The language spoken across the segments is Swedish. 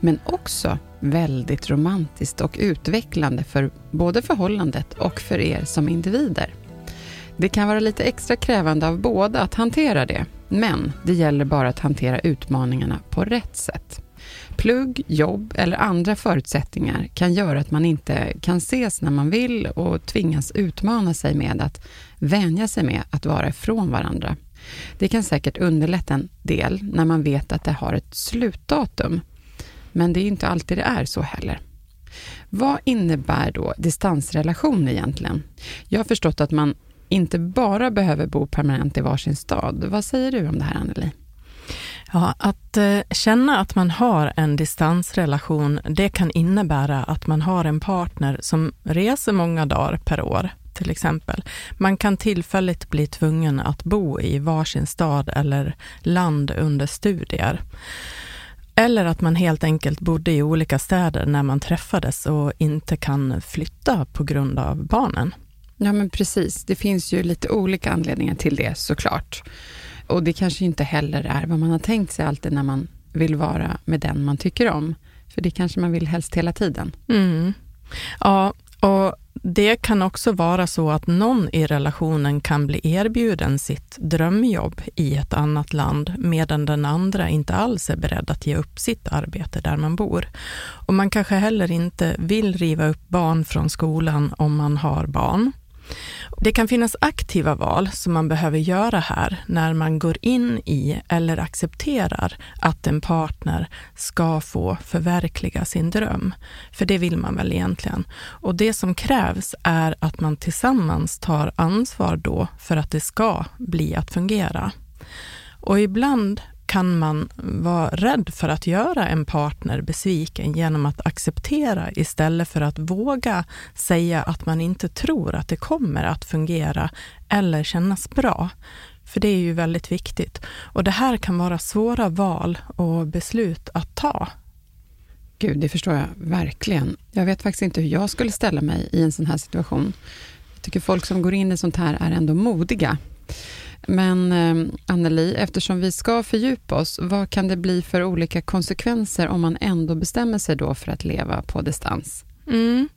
Men också väldigt romantiskt och utvecklande för både förhållandet och för er som individer. Det kan vara lite extra krävande av båda att hantera det, men det gäller bara att hantera utmaningarna på rätt sätt. Plugg, jobb eller andra förutsättningar kan göra att man inte kan ses när man vill och tvingas utmana sig med att vänja sig med att vara ifrån varandra. Det kan säkert underlätta en del när man vet att det har ett slutdatum. Men det är inte alltid det är så heller. Vad innebär då distansrelation egentligen? Jag har förstått att man inte bara behöver bo permanent i varsin stad. Vad säger du om det här, Anneli? Ja, att eh, känna att man har en distansrelation, det kan innebära att man har en partner som reser många dagar per år, till exempel. Man kan tillfälligt bli tvungen att bo i varsin stad eller land under studier. Eller att man helt enkelt bodde i olika städer när man träffades och inte kan flytta på grund av barnen. Ja, men precis. Det finns ju lite olika anledningar till det såklart. Och det kanske inte heller är vad man har tänkt sig alltid när man vill vara med den man tycker om. För det kanske man vill helst hela tiden. Mm. Ja, och det kan också vara så att någon i relationen kan bli erbjuden sitt drömjobb i ett annat land, medan den andra inte alls är beredd att ge upp sitt arbete där man bor. Och man kanske heller inte vill riva upp barn från skolan om man har barn. Det kan finnas aktiva val som man behöver göra här när man går in i eller accepterar att en partner ska få förverkliga sin dröm. För det vill man väl egentligen. Och det som krävs är att man tillsammans tar ansvar då för att det ska bli att fungera. Och ibland kan man vara rädd för att göra en partner besviken genom att acceptera istället för att våga säga att man inte tror att det kommer att fungera eller kännas bra. För det är ju väldigt viktigt. Och det här kan vara svåra val och beslut att ta. Gud, det förstår jag verkligen. Jag vet faktiskt inte hur jag skulle ställa mig i en sån här situation. Jag tycker folk som går in i sånt här är ändå modiga. Men eh, Anneli, eftersom vi ska fördjupa oss, vad kan det bli för olika konsekvenser om man ändå bestämmer sig då för att leva på distans? Mm.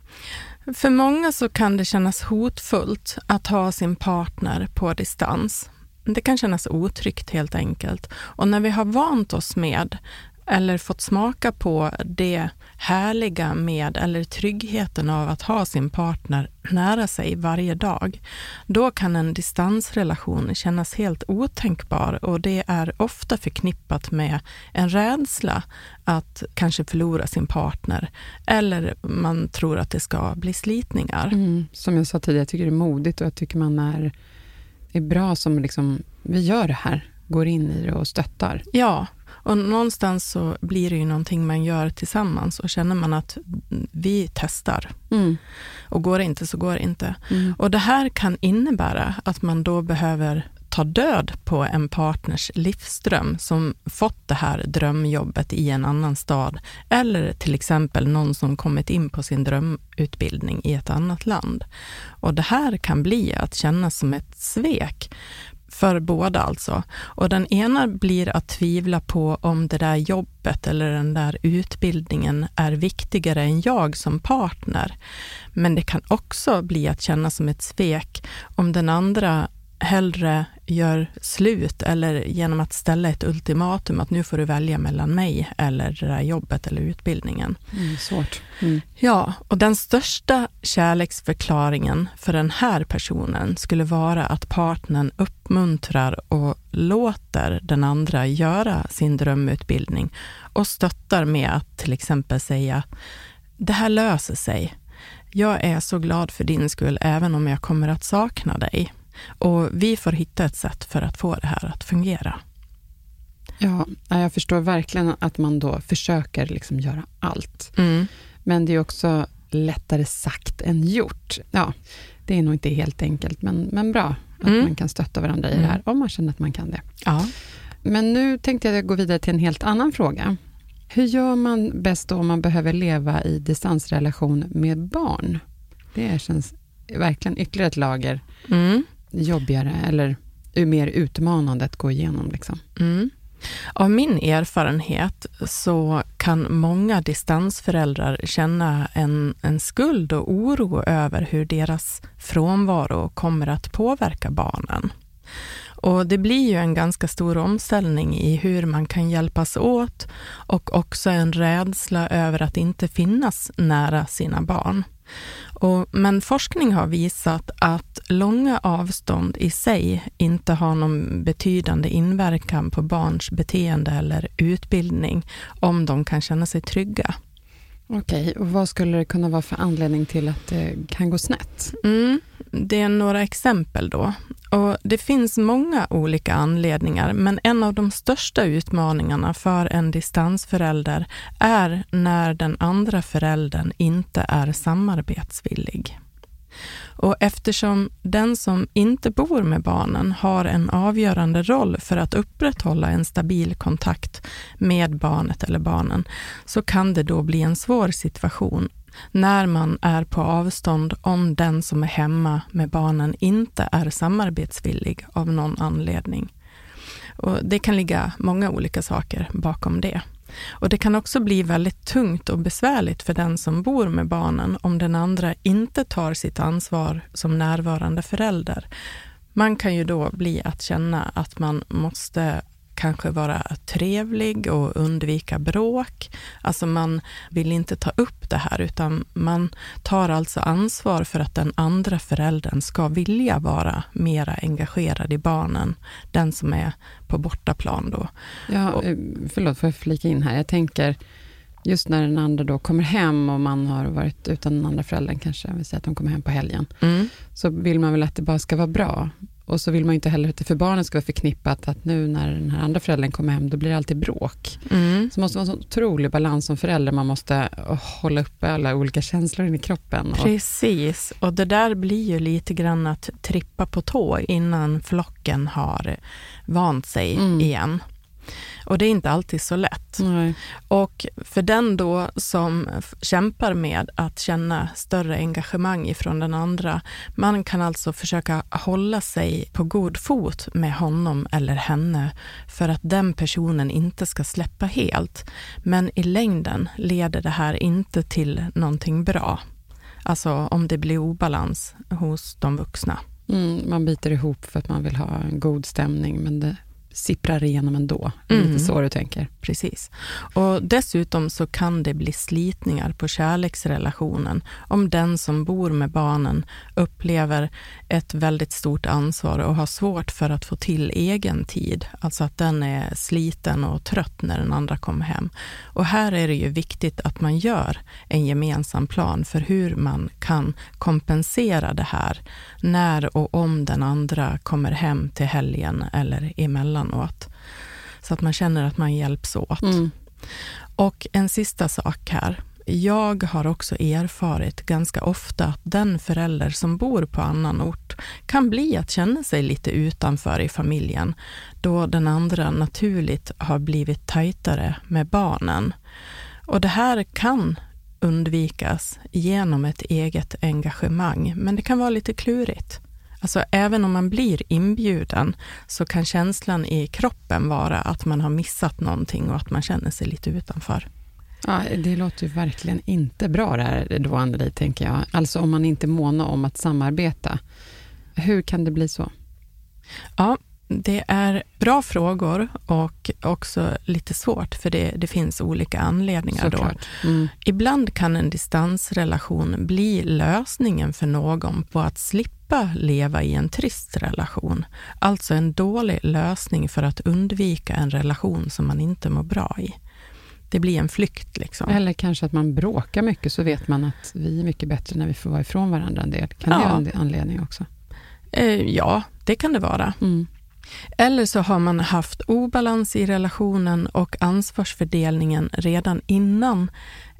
För många så kan det kännas hotfullt att ha sin partner på distans. Det kan kännas otryggt helt enkelt. Och när vi har vant oss med eller fått smaka på det härliga med eller tryggheten av att ha sin partner nära sig varje dag, då kan en distansrelation kännas helt otänkbar och det är ofta förknippat med en rädsla att kanske förlora sin partner eller man tror att det ska bli slitningar. Mm, som jag sa tidigare, jag tycker det är modigt och jag tycker man är, är bra som liksom, vi gör det här, går in i det och stöttar. Ja, och någonstans så blir det ju någonting man gör tillsammans och känner man att vi testar. Mm. Och går det inte så går det inte. Mm. Och det här kan innebära att man då behöver ta död på en partners livsdröm som fått det här drömjobbet i en annan stad. Eller till exempel någon som kommit in på sin drömutbildning i ett annat land. Och det här kan bli att kännas som ett svek för båda alltså. Och den ena blir att tvivla på om det där jobbet eller den där utbildningen är viktigare än jag som partner. Men det kan också bli att känna som ett svek om den andra hellre gör slut eller genom att ställa ett ultimatum att nu får du välja mellan mig eller det där jobbet eller utbildningen. Mm, svårt. Mm. Ja, och den största kärleksförklaringen för den här personen skulle vara att partnern uppmuntrar och låter den andra göra sin drömutbildning och stöttar med att till exempel säga det här löser sig. Jag är så glad för din skull, även om jag kommer att sakna dig. Och vi får hitta ett sätt för att få det här att fungera. Ja, jag förstår verkligen att man då försöker liksom göra allt. Mm. Men det är också lättare sagt än gjort. Ja, det är nog inte helt enkelt, men, men bra att Mm. man kan stötta varandra i det här, om man känner att man kan det. Ja. Men nu tänkte jag gå vidare till en helt annan fråga. Hur gör man bäst då om man behöver leva i distansrelation med barn? Det känns verkligen ytterligare ett lager Mm jobbigare, eller mer utmanande att gå igenom. Liksom. Mm. Av min erfarenhet så kan många distansföräldrar känna en, en skuld och oro över hur deras frånvaro kommer att påverka barnen. Och det blir ju en ganska stor omställning i hur man kan hjälpas åt och också en rädsla över att inte finnas nära sina barn. Och, men forskning har visat att långa avstånd i sig inte har någon betydande inverkan på barns beteende eller utbildning om de kan känna sig trygga. Okej, och vad skulle det kunna vara för anledning till att det kan gå snett? Mm, det är några exempel då. Och det finns många olika anledningar, men en av de största utmaningarna för en distansförälder är när den andra föräldern inte är samarbetsvillig. Och eftersom den som inte bor med barnen har en avgörande roll för att upprätthålla en stabil kontakt med barnet eller barnen, så kan det då bli en svår situation när man är på avstånd om den som är hemma med barnen inte är samarbetsvillig av någon anledning. Och det kan ligga många olika saker bakom det. Och Det kan också bli väldigt tungt och besvärligt för den som bor med barnen om den andra inte tar sitt ansvar som närvarande förälder. Man kan ju då bli att känna att man måste kanske vara trevlig och undvika bråk. Alltså man vill inte ta upp det här utan man tar alltså ansvar för att den andra föräldern ska vilja vara mera engagerad i barnen, den som är på bortaplan då. Ja, eh, förlåt, får jag flika in här? Jag tänker, just när den andra då kommer hem och man har varit utan den andra föräldern kanske, jag vill säga att de kommer hem på helgen, Mm. så vill man väl att det bara ska vara bra. Och så vill man ju inte heller att det för barnen ska vara förknippat att nu när den här andra föräldern kommer hem, då blir det alltid bråk. Mm. Så måste vara en sån otrolig balans som förälder, man måste hålla uppe alla olika känslor in i kroppen. Precis, och det där blir ju lite grann att trippa på tå innan flocken har vant sig Mm. igen. Och det är inte alltid så lätt. nej. Och för den då som kämpar med att känna större engagemang ifrån den andra, man kan alltså försöka hålla sig på god fot med honom eller henne för att den personen inte ska släppa helt. Men i längden leder det här inte till någonting bra. Alltså om det blir obalans hos de vuxna. Mm, man biter ihop för att man vill ha en god stämning, men det sipprar igenom ändå. Mm. Lite så du tänker. Precis. Och dessutom så kan det bli slitningar på kärleksrelationen om den som bor med barnen upplever ett väldigt stort ansvar och har svårt för att få till egen tid. Alltså att den är sliten och trött när den andra kommer hem. Och här är det ju viktigt att man gör en gemensam plan för hur man kan kompensera det här när och om den andra kommer hem till helgen eller emellanåt. Så att man känner att man hjälps åt. Mm. Och en sista sak här. Jag har också erfarit ganska ofta att den förälder som bor på annan ort kan bli att känna sig lite utanför i familjen, då den andra naturligt har blivit tajtare med barnen. Och det här kan undvikas genom ett eget engagemang, men det kan vara lite klurigt. Alltså även om man blir inbjuden så kan känslan i kroppen vara att man har missat någonting och att man känner sig lite utanför. Ja, det låter ju verkligen inte bra det här då, Anneli, tänker jag. Alltså om man inte månar om att samarbeta. Hur kan det bli så? Ja, det är bra frågor och också lite svårt, för det, det finns olika anledningar. Då. Mm. Ibland kan en distansrelation bli lösningen för någon på att slippa leva i en trist relation. Alltså en dålig lösning för att undvika en relation som man inte mår bra i. Det blir en flykt. Liksom. Eller kanske att man bråkar mycket, så vet man att vi är mycket bättre när vi får vara ifrån varandra en del. Kan ja. det vara en anledning också? Eh, ja, det kan det vara. Mm. Eller så har man haft obalans i relationen och ansvarsfördelningen redan innan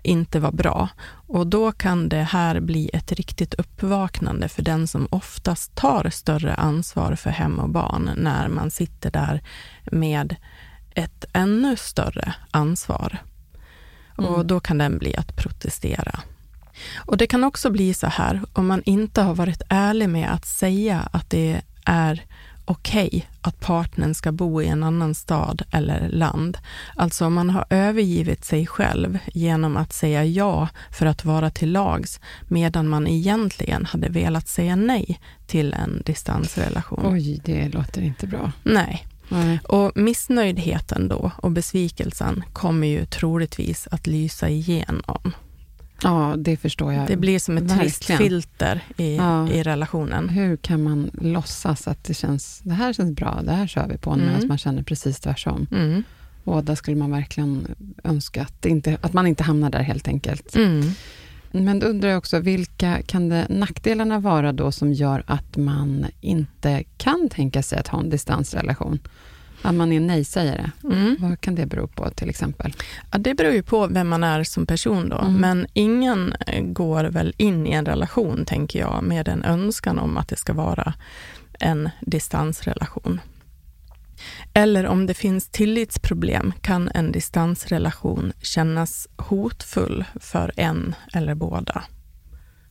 inte var bra. Och då kan det här bli ett riktigt uppvaknande för den som oftast tar större ansvar för hem och barn när man sitter där med ett ännu större ansvar. Mm. Och då kan den bli att protestera. Och det kan också bli så här om man inte har varit ärlig med att säga att det är okej okay att partnern ska bo i en annan stad eller land. Alltså man har övergivit sig själv genom att säga ja för att vara till lags, medan man egentligen hade velat säga nej till en distansrelation. Oj, det låter inte bra. Nej. Nej. Och missnöjdheten då och besvikelsen kommer ju troligtvis att lysa igenom. Ja, det förstår jag. Det blir som ett trist filter i, ja. i relationen. Hur kan man låtsas att det känns, det här känns bra, det här kör vi på, mm. medan man känner precis tvärtom. Mm. Där skulle man verkligen önska att, inte, att man inte hamnar där helt enkelt. Mm. Men då undrar jag också, vilka kan det nackdelarna vara då som gör att man inte kan tänka sig att ha en distansrelation? Att man är nej-sägare. Mm. Vad kan det bero på till exempel? Ja, det beror ju på vem man är som person då. Mm. Men ingen eh, går väl in i en relation, tänker jag, med en önskan om att det ska vara en distansrelation. Eller om det finns tillitsproblem kan en distansrelation kännas hotfull för en eller båda.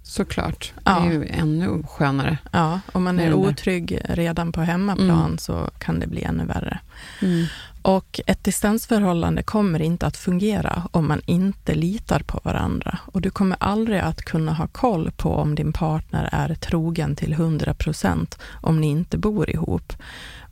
Såklart. Ja. Det är ju ännu skönare. Ja, om man är otrygg redan på hemmaplan mm. så kan det bli ännu värre. Mm. Och ett distansförhållande kommer inte att fungera om man inte litar på varandra. Och du kommer aldrig att kunna ha koll på om din partner är trogen till 100 procent om ni inte bor ihop.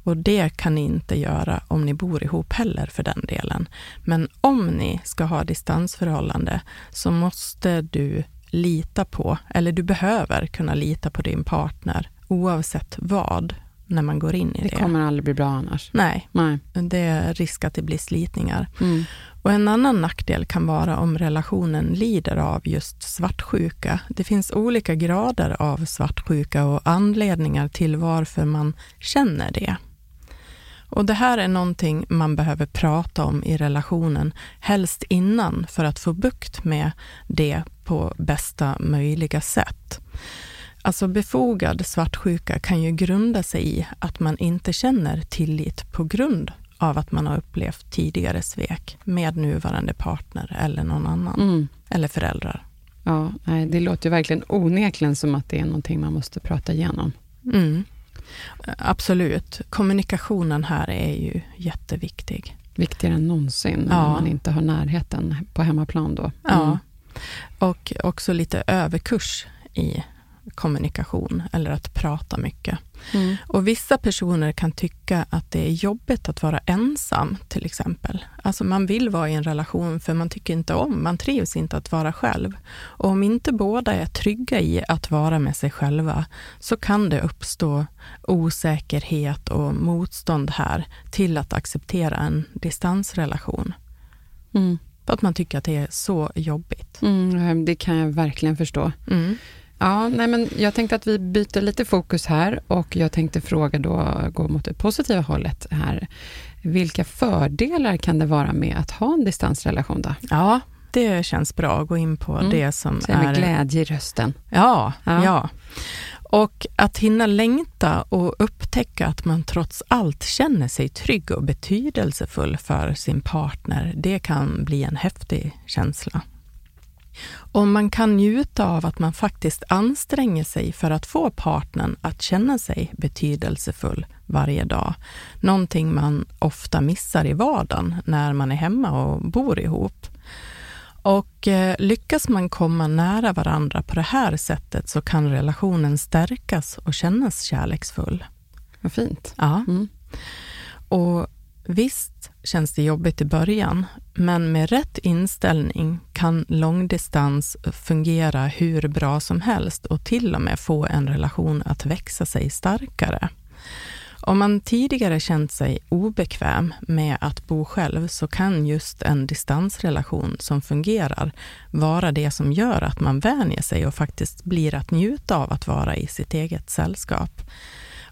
Och det kan ni inte göra om ni bor ihop heller för den delen. Men om ni ska ha distansförhållande så måste du lita på, eller du behöver kunna lita på din partner oavsett vad, när man går in i det. Det kommer aldrig bli bra annars. Nej, Nej. det är risk att det blir slitningar. Mm. Och en annan nackdel kan vara om relationen lider av just svartsjuka. Det finns olika grader av svartsjuka och anledningar till varför man känner det. Och Det här är någonting man behöver prata om i relationen, helst innan, för att få bukt med det på bästa möjliga sätt. Alltså befogad svartsjuka kan ju grunda sig i att man inte känner tillit på grund av att man har upplevt tidigare svek med nuvarande partner eller någon annan, mm. eller föräldrar. Ja, det låter ju verkligen onekligen som att det är någonting man måste prata igenom. Mm. Absolut. Kommunikationen här är ju jätteviktig. Viktigare än någonsin, ja. om man inte har närheten på hemmaplan då. Mm. Ja, och också lite överkurs i kommunikation eller att prata mycket. Mm. Och vissa personer kan tycka att det är jobbigt att vara ensam till exempel. Alltså man vill vara i en relation för man tycker inte om, man trivs inte att vara själv. Och om inte båda är trygga i att vara med sig själva så kan det uppstå osäkerhet och motstånd här till att acceptera en distansrelation. Mm. För att man tycker att det är så jobbigt. Mm, det kan jag verkligen förstå. Mm. Ja, nej men jag tänkte att vi byter lite fokus här och jag tänkte fråga då, gå mot det positiva hållet här. Vilka fördelar kan det vara med att ha en distansrelation då? Ja, det känns bra att gå in på mm. det som Så är... Med glädje i rösten. Ja, ja, ja. Och att hinna längta och upptäcka att man trots allt känner sig trygg och betydelsefull för sin partner, det kan bli en häftig känsla. Om man kan njuta av att man faktiskt anstränger sig för att få partnern att känna sig betydelsefull varje dag. Någonting man ofta missar i vardagen när man är hemma och bor ihop. Och eh, lyckas man komma nära varandra på det här sättet så kan relationen stärkas och kännas kärleksfull. Vad fint. Ja. Mm. Och visst känns det jobbigt i början, men med rätt inställning kan långdistans fungera hur bra som helst och till och med få en relation att växa sig starkare. Om man tidigare känt sig obekväm med att bo själv så kan just en distansrelation som fungerar vara det som gör att man vänjer sig och faktiskt blir att njuta av att vara i sitt eget sällskap.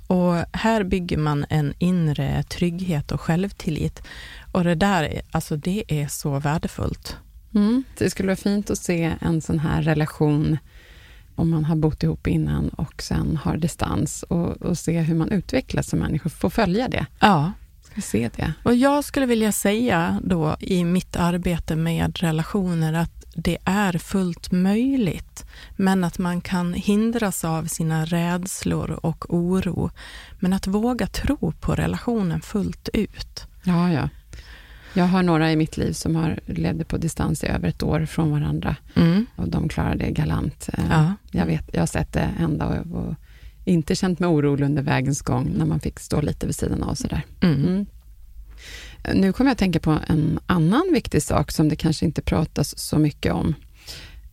Och här bygger man en inre trygghet och självtillit. Och det där, alltså det är så värdefullt. Mm. Det skulle vara fint att se en sån här relation om man har bott ihop innan och sen har distans och, och se hur man utvecklas som människa, få följa det. Ja. Se det. Och jag skulle vilja säga då i mitt arbete med relationer att det är fullt möjligt, men att man kan hindras av sina rädslor och oro. Men att våga tro på relationen fullt ut. Ja, ja. Jag har några i mitt liv som har levde på distans i över ett år från varandra Mm. och de klarar det galant. Eh, Ja. Jag, vet, jag har sett det hända och, och inte känt mig orolig under vägens gång när man fick stå lite vid sidan av. Sådär. Mm. Mm. Nu kommer jag att tänka på en annan viktig sak som det kanske inte pratas så mycket om.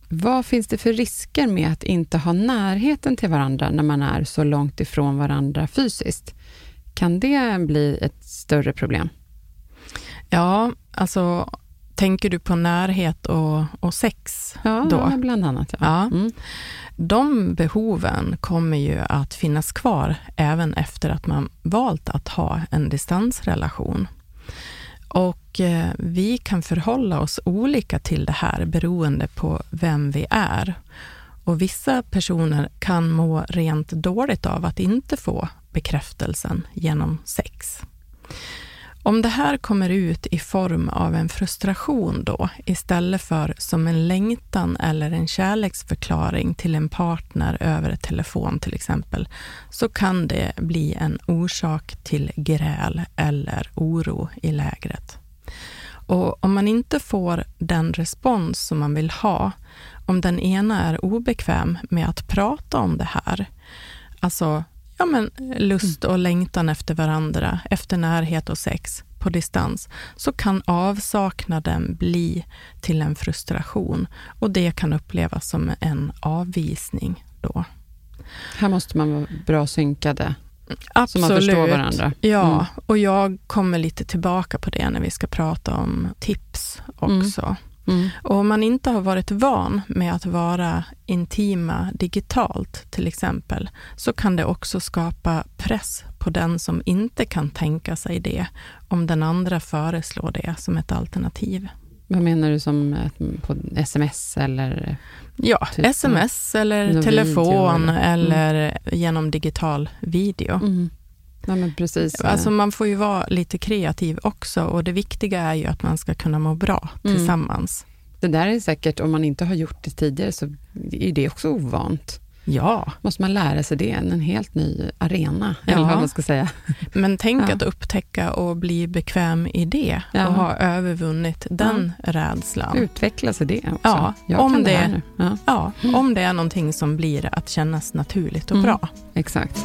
Vad finns det för risker med att inte ha närheten till varandra när man är så långt ifrån varandra fysiskt? Kan det bli ett större problem? Ja, alltså tänker du på närhet och, och sex Ja, då? bland annat. Ja. Ja. Mm. De behoven kommer ju att finnas kvar även efter att man valt att ha en distansrelation. Och eh, vi kan förhålla oss olika till det här beroende på vem vi är. Och vissa personer kan må rent dåligt av att inte få bekräftelsen genom sex. Om det här kommer ut i form av en frustration då, istället för som en längtan eller en kärleksförklaring till en partner över telefon till exempel, så kan det bli en orsak till gräl eller oro i lägret. Och om man inte får den respons som man vill ha, om den ena är obekväm med att prata om det här, alltså ja, men lust och längtan efter varandra, efter närhet och sex på distans, så kan avsaknaden bli till en frustration och det kan upplevas som en avvisning då. Här måste man vara bra synkade, så Absolut. man förstår varandra. Ja, Mm. och jag kommer lite tillbaka på det när vi ska prata om tips också. Mm. Och om man inte har varit van med att vara intima digitalt till exempel, så kan det också skapa press på den som inte kan tänka sig det, om den andra föreslår det som ett alternativ. Vad menar du som eh, på sms eller? Ja, Typ, sms eller telefon eller- eller genom digital video. Mm. Men precis. Alltså man får ju vara lite kreativ också och det viktiga är ju att man ska kunna må bra Mm. tillsammans. det där är säkert, om man inte har gjort det tidigare, så är det också ovant. Ja, Måste man lära sig det, en helt ny arena, Ja. eller vad man ska säga. men tänk Ja. att upptäcka och bli bekväm i det Ja. och ha övervunnit den rädslan. Utvecklas i det också. Ja, Jag om det, det- Ja, om det är någonting som blir att kännas naturligt och Mm. bra. exakt.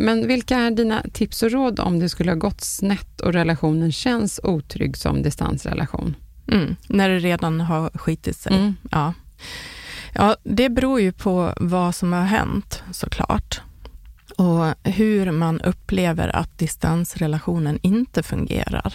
Men vilka är dina tips och råd om det skulle ha gått snett och relationen känns otrygg som distansrelation? Mm, när det redan har skitit sig. Mm. Ja. ja, det beror ju på vad som har hänt såklart. Och hur man upplever att distansrelationen inte fungerar.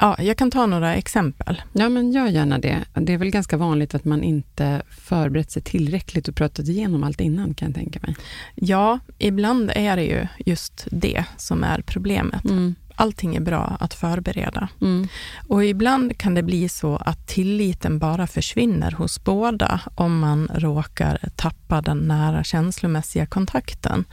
Ja, jag kan ta några exempel. Ja, men gör gärna det. Det är väl ganska vanligt att man inte förberett sig tillräckligt och pratat igenom allt innan, kan jag tänka mig. Ja, ibland är det ju just det som är problemet. Mm. Allting är bra att förbereda. Mm. Och ibland kan det bli så att tilliten bara försvinner hos båda om man råkar tappa den nära känslomässiga kontakten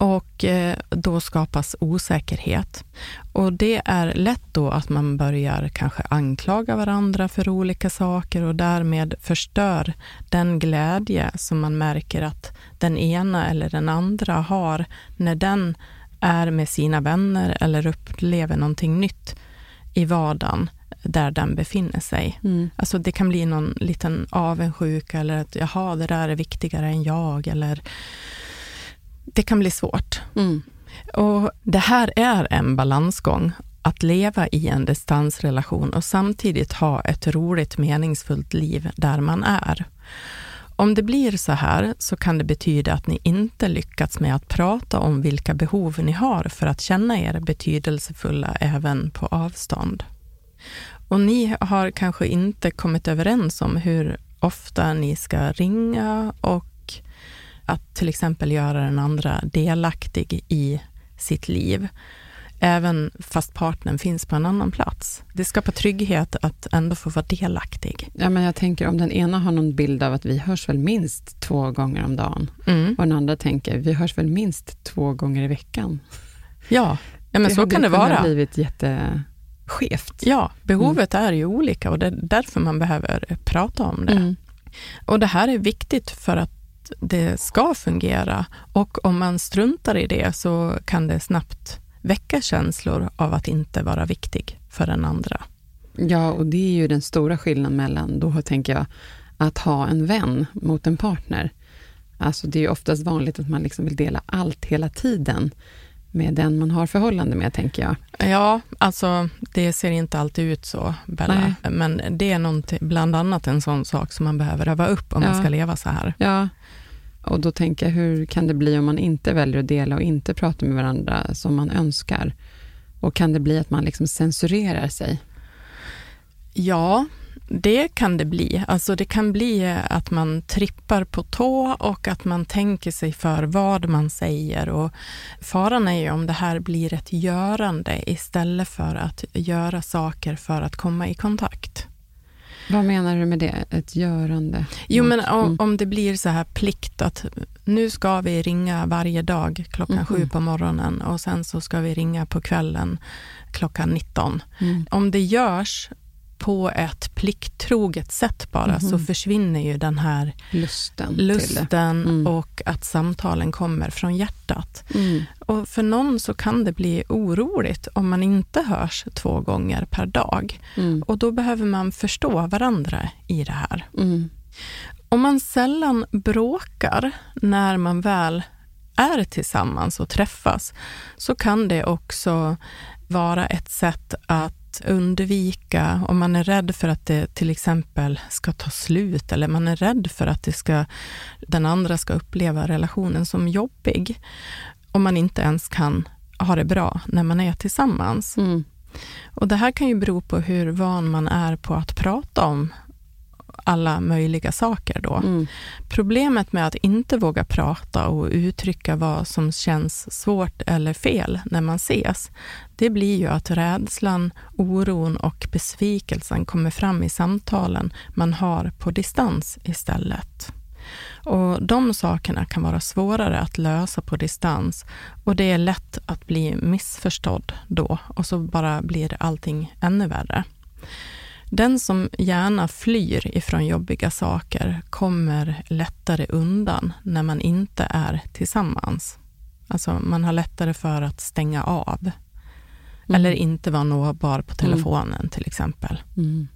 och eh, då skapas osäkerhet. Och det är lätt då att man börjar kanske anklaga varandra för olika saker och därmed förstör den glädje som man märker att den ena eller den andra har när den är med sina vänner eller upplever någonting nytt i vardagen där den befinner sig. Mm. Alltså det kan bli någon liten avundsjuka eller att jaha, det där är viktigare än jag eller det kan bli svårt. Mm. Och Det här är en balansgång, att leva i en distansrelation och samtidigt ha ett roligt, meningsfullt liv där man är. Om det blir så här så kan det betyda att ni inte lyckats med att prata om vilka behov ni har för att känna er betydelsefulla även på avstånd. Och ni har kanske inte kommit överens om hur ofta ni ska ringa och att till exempel göra den andra delaktig i sitt liv, även fast partnern finns på en annan plats. Det skapar trygghet att ändå få vara delaktig. Ja, men jag tänker om den ena har någon bild av att vi hörs väl minst två gånger om dagen Mm. och den andra tänker vi hörs väl minst två gånger i veckan. Ja, ja men så hade kan det vara. blivit jätteskevt. Ja, behovet är ju olika och det är därför man behöver prata om det. Mm. Och det här är viktigt för att det ska fungera och om man struntar i det så kan det snabbt väcka känslor av att inte vara viktig för den andra. Ja, och det är ju den stora skillnaden mellan, då tänker jag, att ha en vän mot en partner. Alltså det är ju oftast vanligt att man liksom vill dela allt hela tiden med den man har förhållande med, tänker jag. Ja, alltså det ser inte alltid ut så, Bella. Nej. Men det är bland annat en sån sak som man behöver öva upp om Ja. man ska leva så här. Ja, och då tänker jag, hur kan det bli om man inte väljer att dela och inte prata med varandra som man önskar? Och kan det bli att man liksom censurerar sig? Ja, det kan det bli. Alltså det kan bli att man trippar på tå och att man tänker sig för vad man säger. Och faran är ju om det här blir ett görande istället för att göra saker för att komma i kontakt. Vad menar du med det? Ett görande? Jo, men om, Mm. om det blir så här plikt att nu ska vi ringa varje dag klockan Mhm. sju på morgonen och sen så ska vi ringa på kvällen klockan 19. Mm. Om det görs på ett plikttroget sätt bara så Mhm. försvinner ju den här Lusten lusten Mm. och att samtalen kommer från hjärtat. Mm. Och för någon så kan det bli oroligt om man inte hörs två gånger per dag. Mm. Och då behöver man förstå varandra i det här. Mm. Om man sällan bråkar när man väl är tillsammans och träffas så kan det också vara ett sätt att undvika, om man är rädd för att det till exempel ska ta slut eller man är rädd för att det ska, den andra ska uppleva relationen som jobbig, om man inte ens kan ha det bra när man är tillsammans. Mm. Och det här kan ju bero på hur van man är på att prata om alla möjliga saker då. Mm. Problemet med att inte våga prata och uttrycka vad som känns svårt eller fel när man ses, det blir ju att rädslan, oron och besvikelsen kommer fram i samtalen man har på distans istället. Och De sakerna kan vara svårare att lösa på distans och det är lätt att bli missförstådd då och så bara blir allting ännu värre. Den som gärna flyr ifrån jobbiga saker kommer lättare undan när man inte är tillsammans. Alltså man har lättare för att stänga av. Mm. Eller inte vara nåbar på telefonen till exempel. Mm.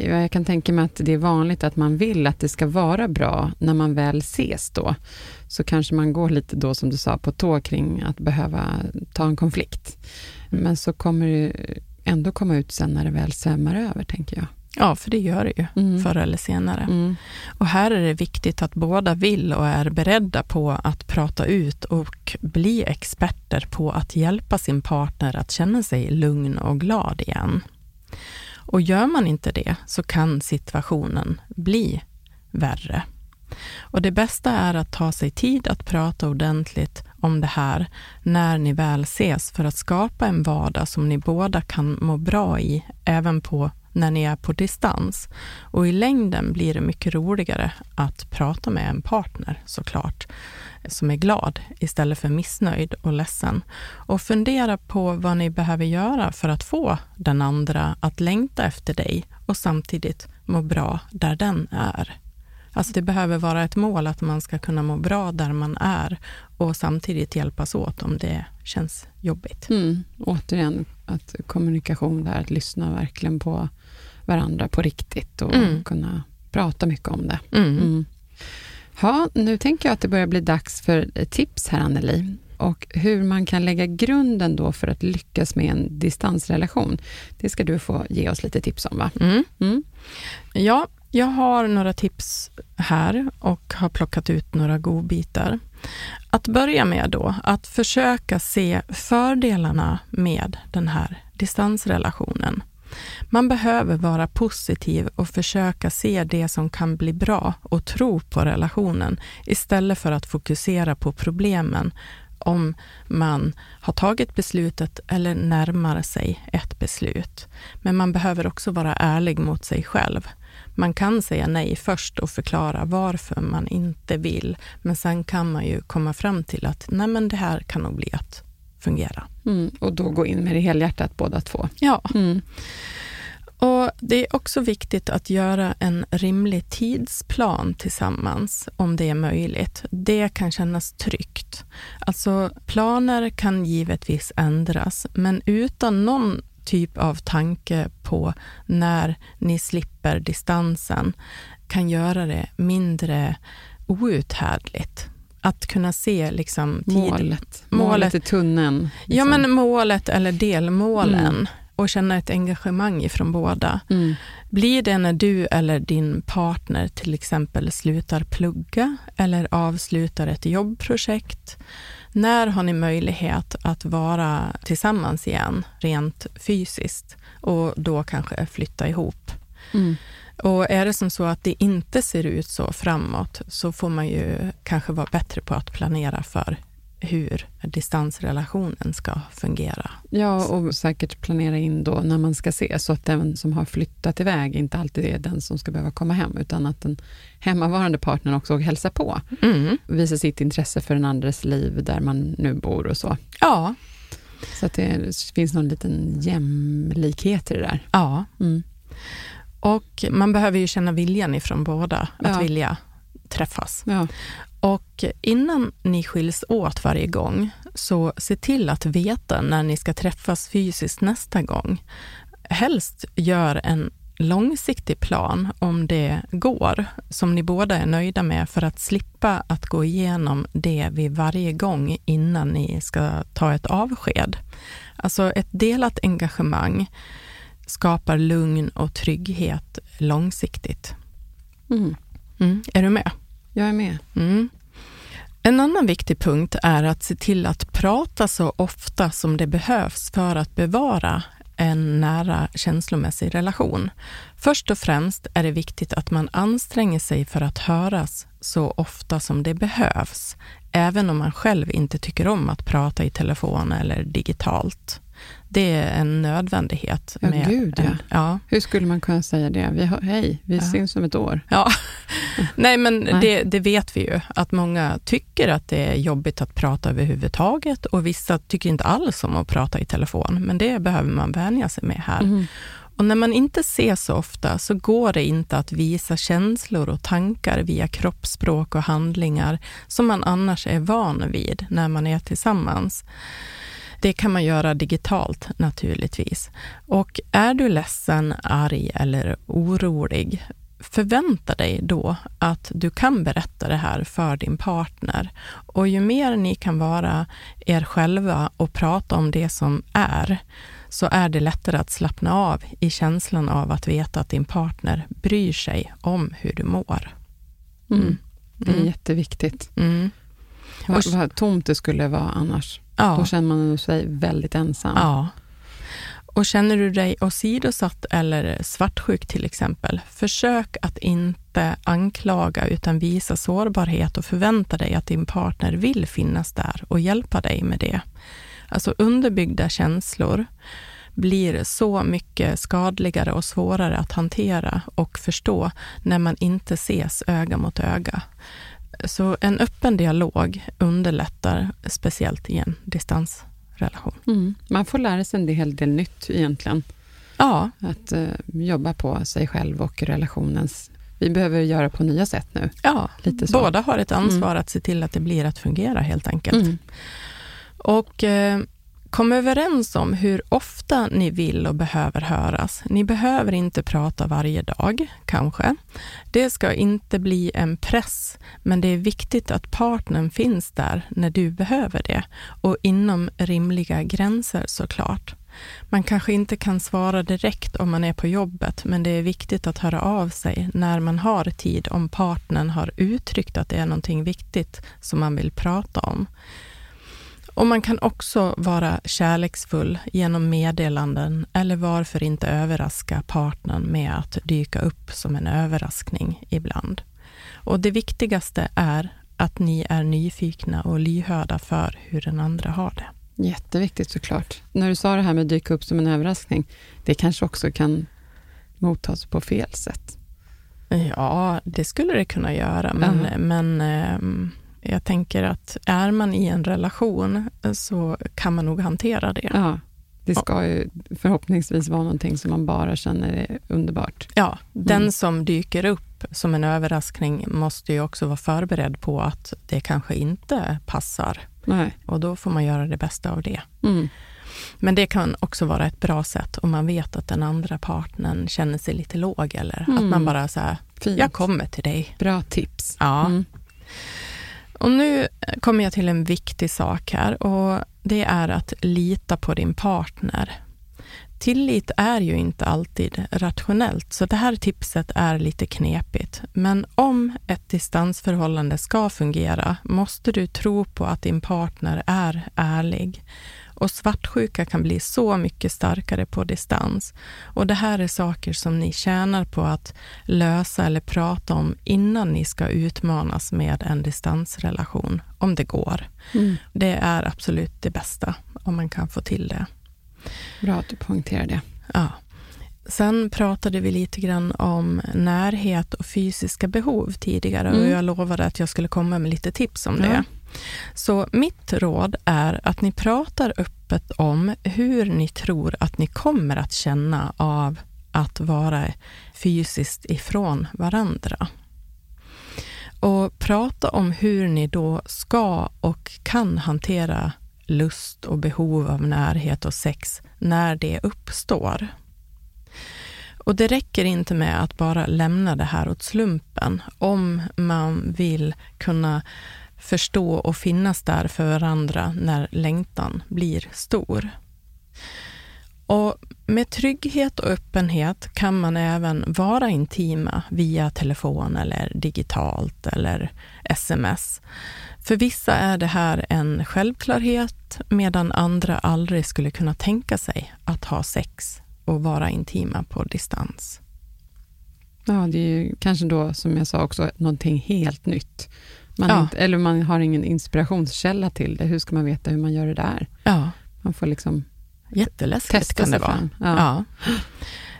Jag kan tänka mig att det är vanligt att man vill att det ska vara bra när man väl ses då. Så kanske man går lite då, som du sa, på tå kring att behöva ta en konflikt. Men så kommer det ändå komma ut sen när det väl svämmar över, tänker jag. Ja, för det gör det ju Mm. förr eller senare. Mm. Och här är det viktigt att båda vill och är beredda på att prata ut och bli experter på att hjälpa sin partner att känna sig lugn och glad igen. Och gör man inte det så kan situationen bli värre. Och det bästa är att ta sig tid att prata ordentligt om det här när ni väl ses för att skapa en vardag som ni båda kan må bra i, även på när ni är på distans. Och i längden blir det mycket roligare att prata med en partner såklart, som är glad istället för missnöjd och ledsen. Och fundera på vad ni behöver göra för att få den andra att längta efter dig och samtidigt må bra där den är. Alltså det behöver vara ett mål att man ska kunna må bra där man är och samtidigt hjälpas åt om det känns jobbigt. Mm. Återigen, att kommunikation där, att lyssna verkligen på varandra på riktigt och Mm. kunna prata mycket om det. Mm. Mm. Ja, nu tänker jag att det börjar bli dags för tips här, Anneli. Och hur man kan lägga grunden då för att lyckas med en distansrelation. Det ska du få ge oss lite tips om, va? Mm. Mm. Ja, jag har några tips här och har plockat ut några godbitar. Att börja med då, att försöka se fördelarna med den här distansrelationen. Man behöver vara positiv och försöka se det som kan bli bra och tro på relationen istället för att fokusera på problemen om man har tagit beslutet eller närmar sig ett beslut. Men man behöver också vara ärlig mot sig själv. Man kan säga nej först och förklara varför man inte vill, men sen kan man ju komma fram till att nej men det här kan nog bli att fungera. Mm. Och då gå in med det helhjärtat båda två. Ja, Mm. och det är också viktigt att göra en rimlig tidsplan tillsammans, om det är möjligt. Det kan kännas tryggt. Alltså, planer kan givetvis ändras, men utan någon typ av tanke på när ni slipper distansen kan göra det mindre outhärdligt. Att kunna se liksom tid, Målet. Målet. Målet i tunneln. Ja, liksom. men målet eller delmålen och känna ett engagemang ifrån båda. Mm. Blir det när du eller din partner till exempel slutar plugga eller avslutar ett jobbprojekt? När har ni möjlighet att vara tillsammans igen, rent fysiskt, och då kanske flytta ihop? Mm. Och är det som så att det inte ser ut så framåt, så får man ju kanske vara bättre på att planera för hur distansrelationen ska fungera. Ja, och säkert planera in då när man ska ses, så att den som har flyttat iväg inte alltid är den som ska behöva komma hem, utan att den hemmavarande partnern också hälsar på. Mm. Visa sitt intresse för den andres liv där man nu bor och så. Ja, Så att det finns någon liten jämlikhet i det där. ja. Mm. Och man behöver ju känna viljan ifrån båda, att Ja. vilja träffas. Ja. Och innan ni skiljs åt varje gång, så se till att veta när ni ska träffas fysiskt nästa gång. Helst gör en långsiktig plan om det går, som ni båda är nöjda med för att slippa att gå igenom det vid varje gång innan ni ska ta ett avsked. Alltså ett delat engagemang skapar lugn och trygghet långsiktigt. Mm. Mm. Är du med? Jag är med. Mm. En annan viktig punkt är att se till att prata så ofta som det behövs för att bevara en nära känslomässig relation. Först och främst är det viktigt att man anstränger sig för att höras så ofta som det behövs, även om man själv inte tycker om att prata i telefon eller digitalt. Det är en nödvändighet. Ja, med gud, ja. en, ja. Hur skulle man kunna säga det? Vi har, hej, vi Ja. syns om ett år. Ja, nej men Nej. Det, det vet vi ju, att många tycker att det är jobbigt att prata överhuvudtaget och vissa tycker inte alls om att prata i telefon, men det behöver man vänja sig med här. Mm. Och när man inte ses så ofta så går det inte att visa känslor och tankar via kroppsspråk och handlingar som man annars är van vid när man är tillsammans. Det kan man göra digitalt naturligtvis. Och är du ledsen, arg eller orolig, förvänta dig då att du kan berätta det här för din partner. Och ju mer ni kan vara er själva och prata om det som är, så är det lättare att slappna av i känslan av att veta att din partner bryr sig om hur du mår. Mm. Det är Mm. jätteviktigt. Mm. Vad, vad tomt det skulle vara annars. Ja. Då känner man sig väldigt ensam. Ja. Och känner du dig åsidosatt eller svartsjuk till exempel, försök att inte anklaga utan visa sårbarhet och förvänta dig att din partner vill finnas där och hjälpa dig med det. Alltså underbyggda känslor blir så mycket skadligare och svårare att hantera och förstå när man inte ses öga mot öga. Så en öppen dialog underlättar, speciellt i en distansrelation. Mm. Man får lära sig en hel del nytt egentligen. Ja, Att eh, jobba på sig själv och relationens... Vi behöver göra på nya sätt nu. ja. Lite så. båda har ett ansvar att se till att det blir att fungera helt enkelt. Mm. Och eh, kom överens om hur ofta ni vill och behöver höras. Ni behöver inte prata varje dag, kanske. Det ska inte bli en press, men det är viktigt att partnern finns där när du behöver det och inom rimliga gränser såklart. Man kanske inte kan svara direkt om man är på jobbet, men det är viktigt att höra av sig när man har tid om partnern har uttryckt att det är någonting viktigt som man vill prata om. Och man kan också vara kärleksfull genom meddelanden eller varför inte överraska partnern med att dyka upp som en överraskning ibland. Och det viktigaste är att ni är nyfikna och lyhörda för hur den andra har det. Jätteviktigt såklart. När du sa det här med att dyka upp som en överraskning, det kanske också kan mottas på fel sätt. Ja, det skulle det kunna göra, men, Jaha. men ehm, jag tänker att är man i en relation så kan man nog hantera det. Ja, det ska ju förhoppningsvis vara någonting som man bara känner är underbart. Ja, den Mm. som dyker upp som en överraskning måste ju också vara förberedd på att det kanske inte passar Nej. och då får man göra det bästa av det. Mm. Men det kan också vara ett bra sätt om man vet att den andra partnern känner sig lite låg eller att Mm. man bara säger Fint. jag kommer till dig. Bra tips. Ja. Och nu kommer jag till en viktig sak här och det är att lita på din partner. Tillit är ju inte alltid rationellt, så det här tipset är lite knepigt. Men om ett distansförhållande ska fungera måste du tro på att din partner är ärlig. Och svartsjuka kan bli så mycket starkare på distans. Och det här är saker som ni tjänar på att lösa eller prata om innan ni ska utmanas med en distansrelation, om det går. Mm. Det är absolut det bästa, om man kan få till det. Bra att du poängterar det. Ja. Sen pratade vi lite grann om närhet och fysiska behov tidigare och Mm. jag lovade att jag skulle komma med lite tips om Ja. det. Så mitt råd är att ni pratar öppet om hur ni tror att ni kommer att känna av att vara fysiskt ifrån varandra. Och prata om hur ni då ska och kan hantera lust och behov av närhet och sex när det uppstår. Och det räcker inte med att bara lämna det här åt slumpen om man vill kunna förstå och finnas där för varandra när längtan blir stor. Och med trygghet och öppenhet kan man även vara intima via telefon eller digitalt eller sms. För vissa är det här en självklarhet medan andra aldrig skulle kunna tänka sig att ha sex och vara intima på distans. Ja, det är ju kanske då, som jag sa också, någonting helt nytt. Man Ja. inte, eller man har ingen inspirationskälla till det. Hur ska man veta hur man gör det där? Ja, Man får liksom jätteläskigt testa kan det vara. Ja. Ja.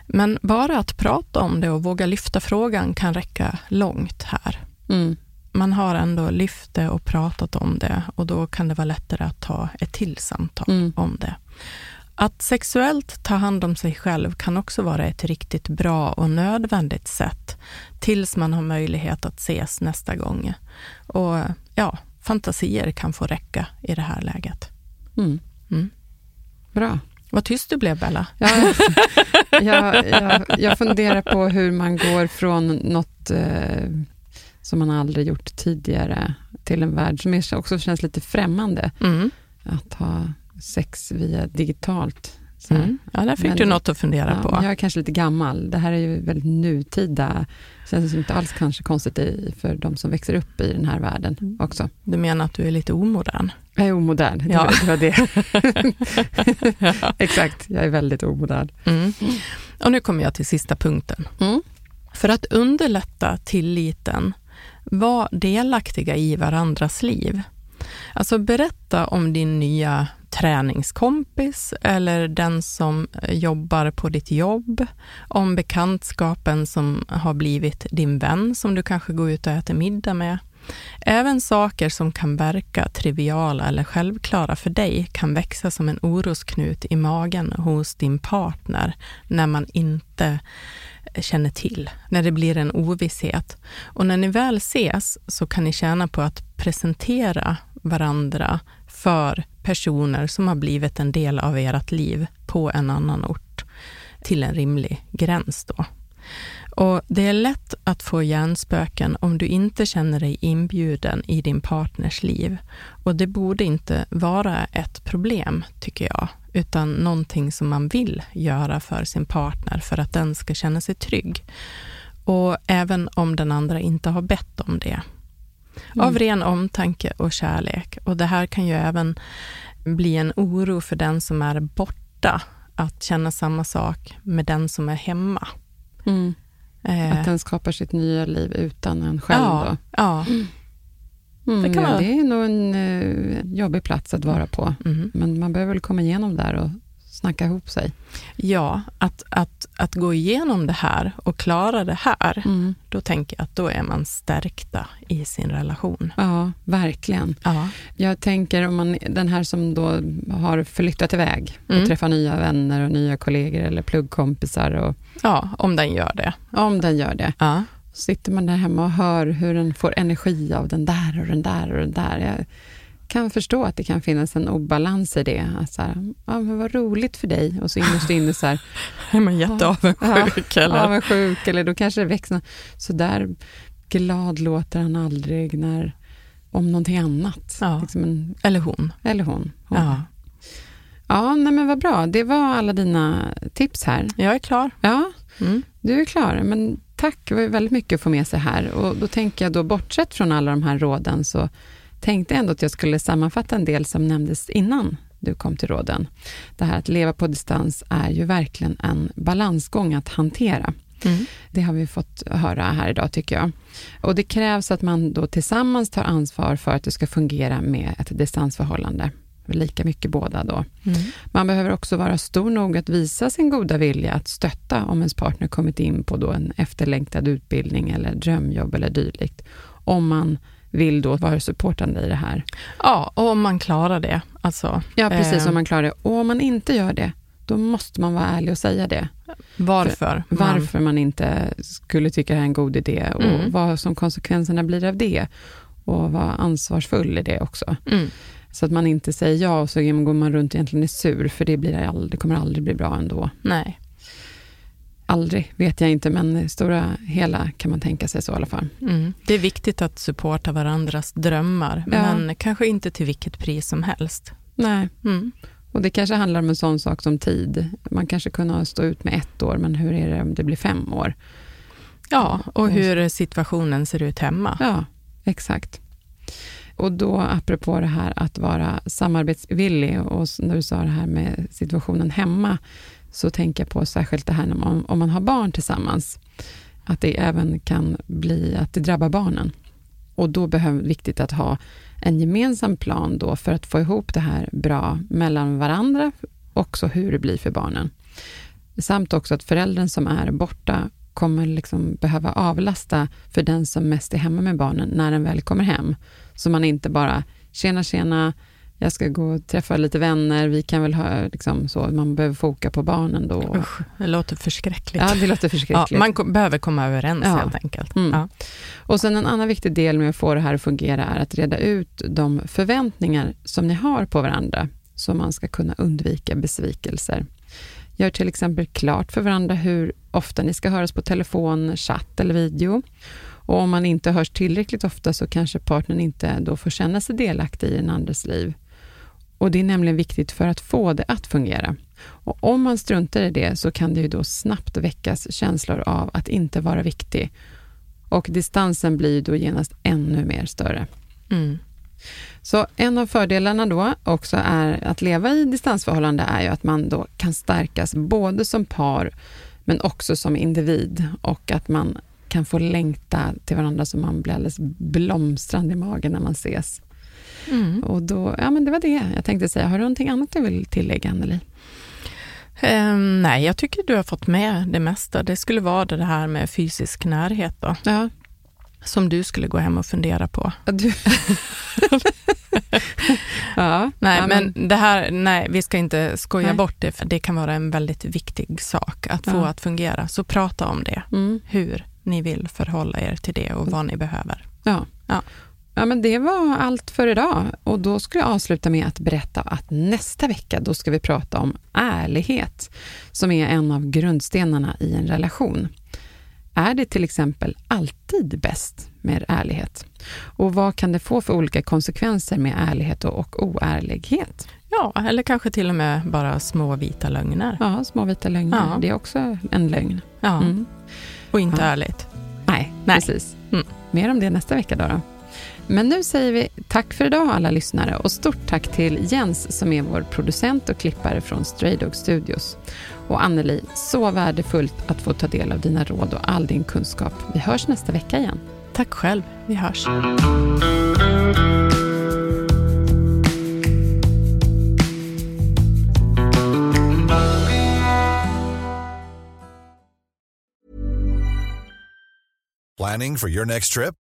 Men bara att prata om det och våga lyfta frågan kan räcka långt här. Mm. Man har ändå lyft det och pratat om det och då kan det vara lättare att ta ett till samtal Mm. om det. Att sexuellt ta hand om sig själv kan också vara ett riktigt bra och nödvändigt sätt tills man har möjlighet att ses nästa gång. Och ja, fantasier kan få räcka i det här läget. Mm. Mm. bra. Vad tyst du blev, Bella. Ja, jag, jag, jag funderar på hur man går från något eh, som man aldrig gjort tidigare till en värld som också känns lite främmande. Mm. Att ha sex via digitalt. Mm. Ja, där fick Men- du något att fundera Ja, på. jag är kanske lite gammal. Det här är ju väldigt nutida. Känns inte alls kanske konstigt i, för de som växer upp i den här världen också. Du menar att du är lite omodern? Jag är omodern, det, Ja. det var det. Exakt, jag är väldigt omodern. Mm. Och nu kommer jag till sista punkten. Mm. För att underlätta tilliten, var delaktiga i varandras liv. Alltså berätta om din nya träningskompis eller den som eh, jobbar på ditt jobb, om bekantskapen som har blivit din vän som du kanske går ut och äter middag med. Även saker som kan verka triviala eller självklara för dig kan växa som en orosknut i magen hos din partner när man inte eh, känner till, när det blir en ovisshet. Och när ni väl ses så kan ni tjäna på att presentera varandra för personer som har blivit en del av ert liv på en annan ort till en rimlig gräns då. Och Det är lätt att få hjärnspöken om du inte känner dig inbjuden i din partners liv. Och det borde inte vara ett problem, tycker jag, utan någonting som man vill göra för sin partner för att den ska känna sig trygg. Och även om den andra inte har bett om det. Av ren omtanke och kärlek. Och det här kan ju även bli en oro för den som är borta, att känna samma sak med den som är hemma. Mm. Eh, Att den skapar sitt nya liv utan en själv. ja, Då. ja. Mm, det kan vara- det är nog en eh, jobbig plats att vara på. Mhm. Men man behöver väl komma igenom där och snacka ihop sig. Ja, att, att, att gå igenom det här och klara det här, Mm. då tänker jag att då är man stärkta i sin relation. Ja, verkligen. Ja, Jag tänker om man, den här som då har flyttat iväg och Mm. träffar nya vänner och nya kollegor eller pluggkompisar. Och, ja om den gör det. om den gör det, Ja, sitter man där hemma och hör hur den får energi av den där och den där och den där. Jag kan förstå att det kan finnas en obalans i det. Att så här, ja, men vad roligt för dig. Och så innerst inne så här, är man jätteavundsjuk eller? avundsjuk eller då kanske det växer. Så där glad låter han aldrig när, om någonting annat. Ja. Liksom en, Eller hon. eller hon. hon. Ja, Ja, nej men vad bra. Det var alla dina tips här. jag är klar. Ja, Mm. du är klar. Men tack, det var väldigt mycket att få med sig här. Och då tänker jag då, bortsett från alla de här råden, så tänkte ändå att jag skulle sammanfatta en del som nämndes innan du kom till råden. Det här att leva på distans är ju verkligen en balansgång att hantera. Mm. Det har vi fått höra här idag tycker jag. Och det krävs att man då tillsammans tar ansvar för att det ska fungera med ett distansförhållande. Lika mycket båda då. Mm. Man behöver också vara stor nog att visa sin goda vilja att stötta om ens partner kommit in på då en efterlängtad utbildning eller drömjobb eller dylikt. Om man vill då vara supportande i det här. Ja, och om man klarar det. Alltså, Ja, precis eh, om man klarar det. Och om man inte gör det, då måste man vara ärlig och säga det. varför. man- Varför man inte skulle tycka det här är en god idé och Mm. vad som konsekvenserna blir av det. Och vara ansvarsfull i det också. Mm. Så att man inte säger ja och så går man runt egentligen är sur, för det, blir aldrig, det kommer aldrig bli bra ändå. Nej. Aldrig vet jag inte, men stora hela kan man tänka sig så i alla fall. Mm. Det är viktigt att supporta varandras drömmar, Ja. men kanske inte till vilket pris som helst. Nej, Mm. och det kanske handlar om en sån sak som tid. Man kanske kunde stå ut med ett år, men hur är det om det blir fem år? Ja, och hur situationen ser ut hemma. Ja, exakt. Och då apropå det här att vara samarbetsvillig och när du sa det här med situationen hemma, så tänker jag på särskilt det här när man, om man har barn tillsammans, att det även kan bli att det drabbar barnen. Och då behöver det viktigt att ha en gemensam plan då för att få ihop det här bra mellan varandra, också hur det blir för barnen. Samt också att föräldern som är borta kommer liksom behöva avlasta för den som mest är hemma med barnen när den väl kommer hem. Så man inte bara, tjena tjena, jag ska gå och träffa lite vänner, vi kan väl ha, liksom så, man behöver foka på barnen då. Usch, det låter förskräckligt. Ja, det låter Ja, förskräckligt. man ko- behöver komma överens Ja. helt enkelt. Mm. Ja. Och sen en annan viktig del med att få det här att fungera är att reda ut de förväntningar som ni har på varandra så man ska kunna undvika besvikelser. Gör till exempel klart för varandra hur ofta ni ska höras på telefon, chatt eller video. Och om man inte hörs tillräckligt ofta så kanske partnern inte då får känna sig delaktig i den andres liv. Och Det är nämligen viktigt för att få det att fungera. Och Om man struntar i det så kan det ju då snabbt väckas känslor av att inte vara viktig och distansen blir då genast ännu mer större. Mm. Så en av fördelarna då också är att leva i distansförhållande är ju att man då kan stärkas både som par men också som individ och att man kan få längta till varandra så man blir alldeles blomstrande i magen när man ses. Mm. Och då, ja men det var det jag tänkte säga. Har du någonting annat du vill tillägga, Anneli? Um, nej, jag tycker du har fått med det mesta. Det skulle vara det här med fysisk närhet då. Ja. Som du skulle gå hem och fundera på. Du. ja, nej, ja, men, men det här, nej, vi ska inte skoja nej. bort det, för det kan vara en väldigt viktig sak att få att fungera. Så prata om det, mm. hur ni vill förhålla er till det och vad ni behöver. Ja. ja. Ja, men det var allt för idag och då ska jag avsluta med att berätta att nästa vecka då ska vi prata om ärlighet, som är en av grundstenarna i en relation. Är det till exempel alltid bäst med ärlighet? Och vad kan det få för olika konsekvenser med ärlighet och oärlighet? Ja, eller kanske till och med bara små vita lögner. Ja, små vita lögner. Ja. Det är också en lögn. Ja, mm. och inte ja. ärligt. Nej, Nej. precis. Mm. Mer om det nästa vecka då. då. Men nu säger vi tack för idag alla lyssnare och stort tack till Jens som är vår producent och klippare från Stray Dog Studios. Och Anneli, så värdefullt att få ta del av dina råd och all din kunskap. Vi hörs nästa vecka igen. Tack själv. Vi hörs. Planning for your next trip?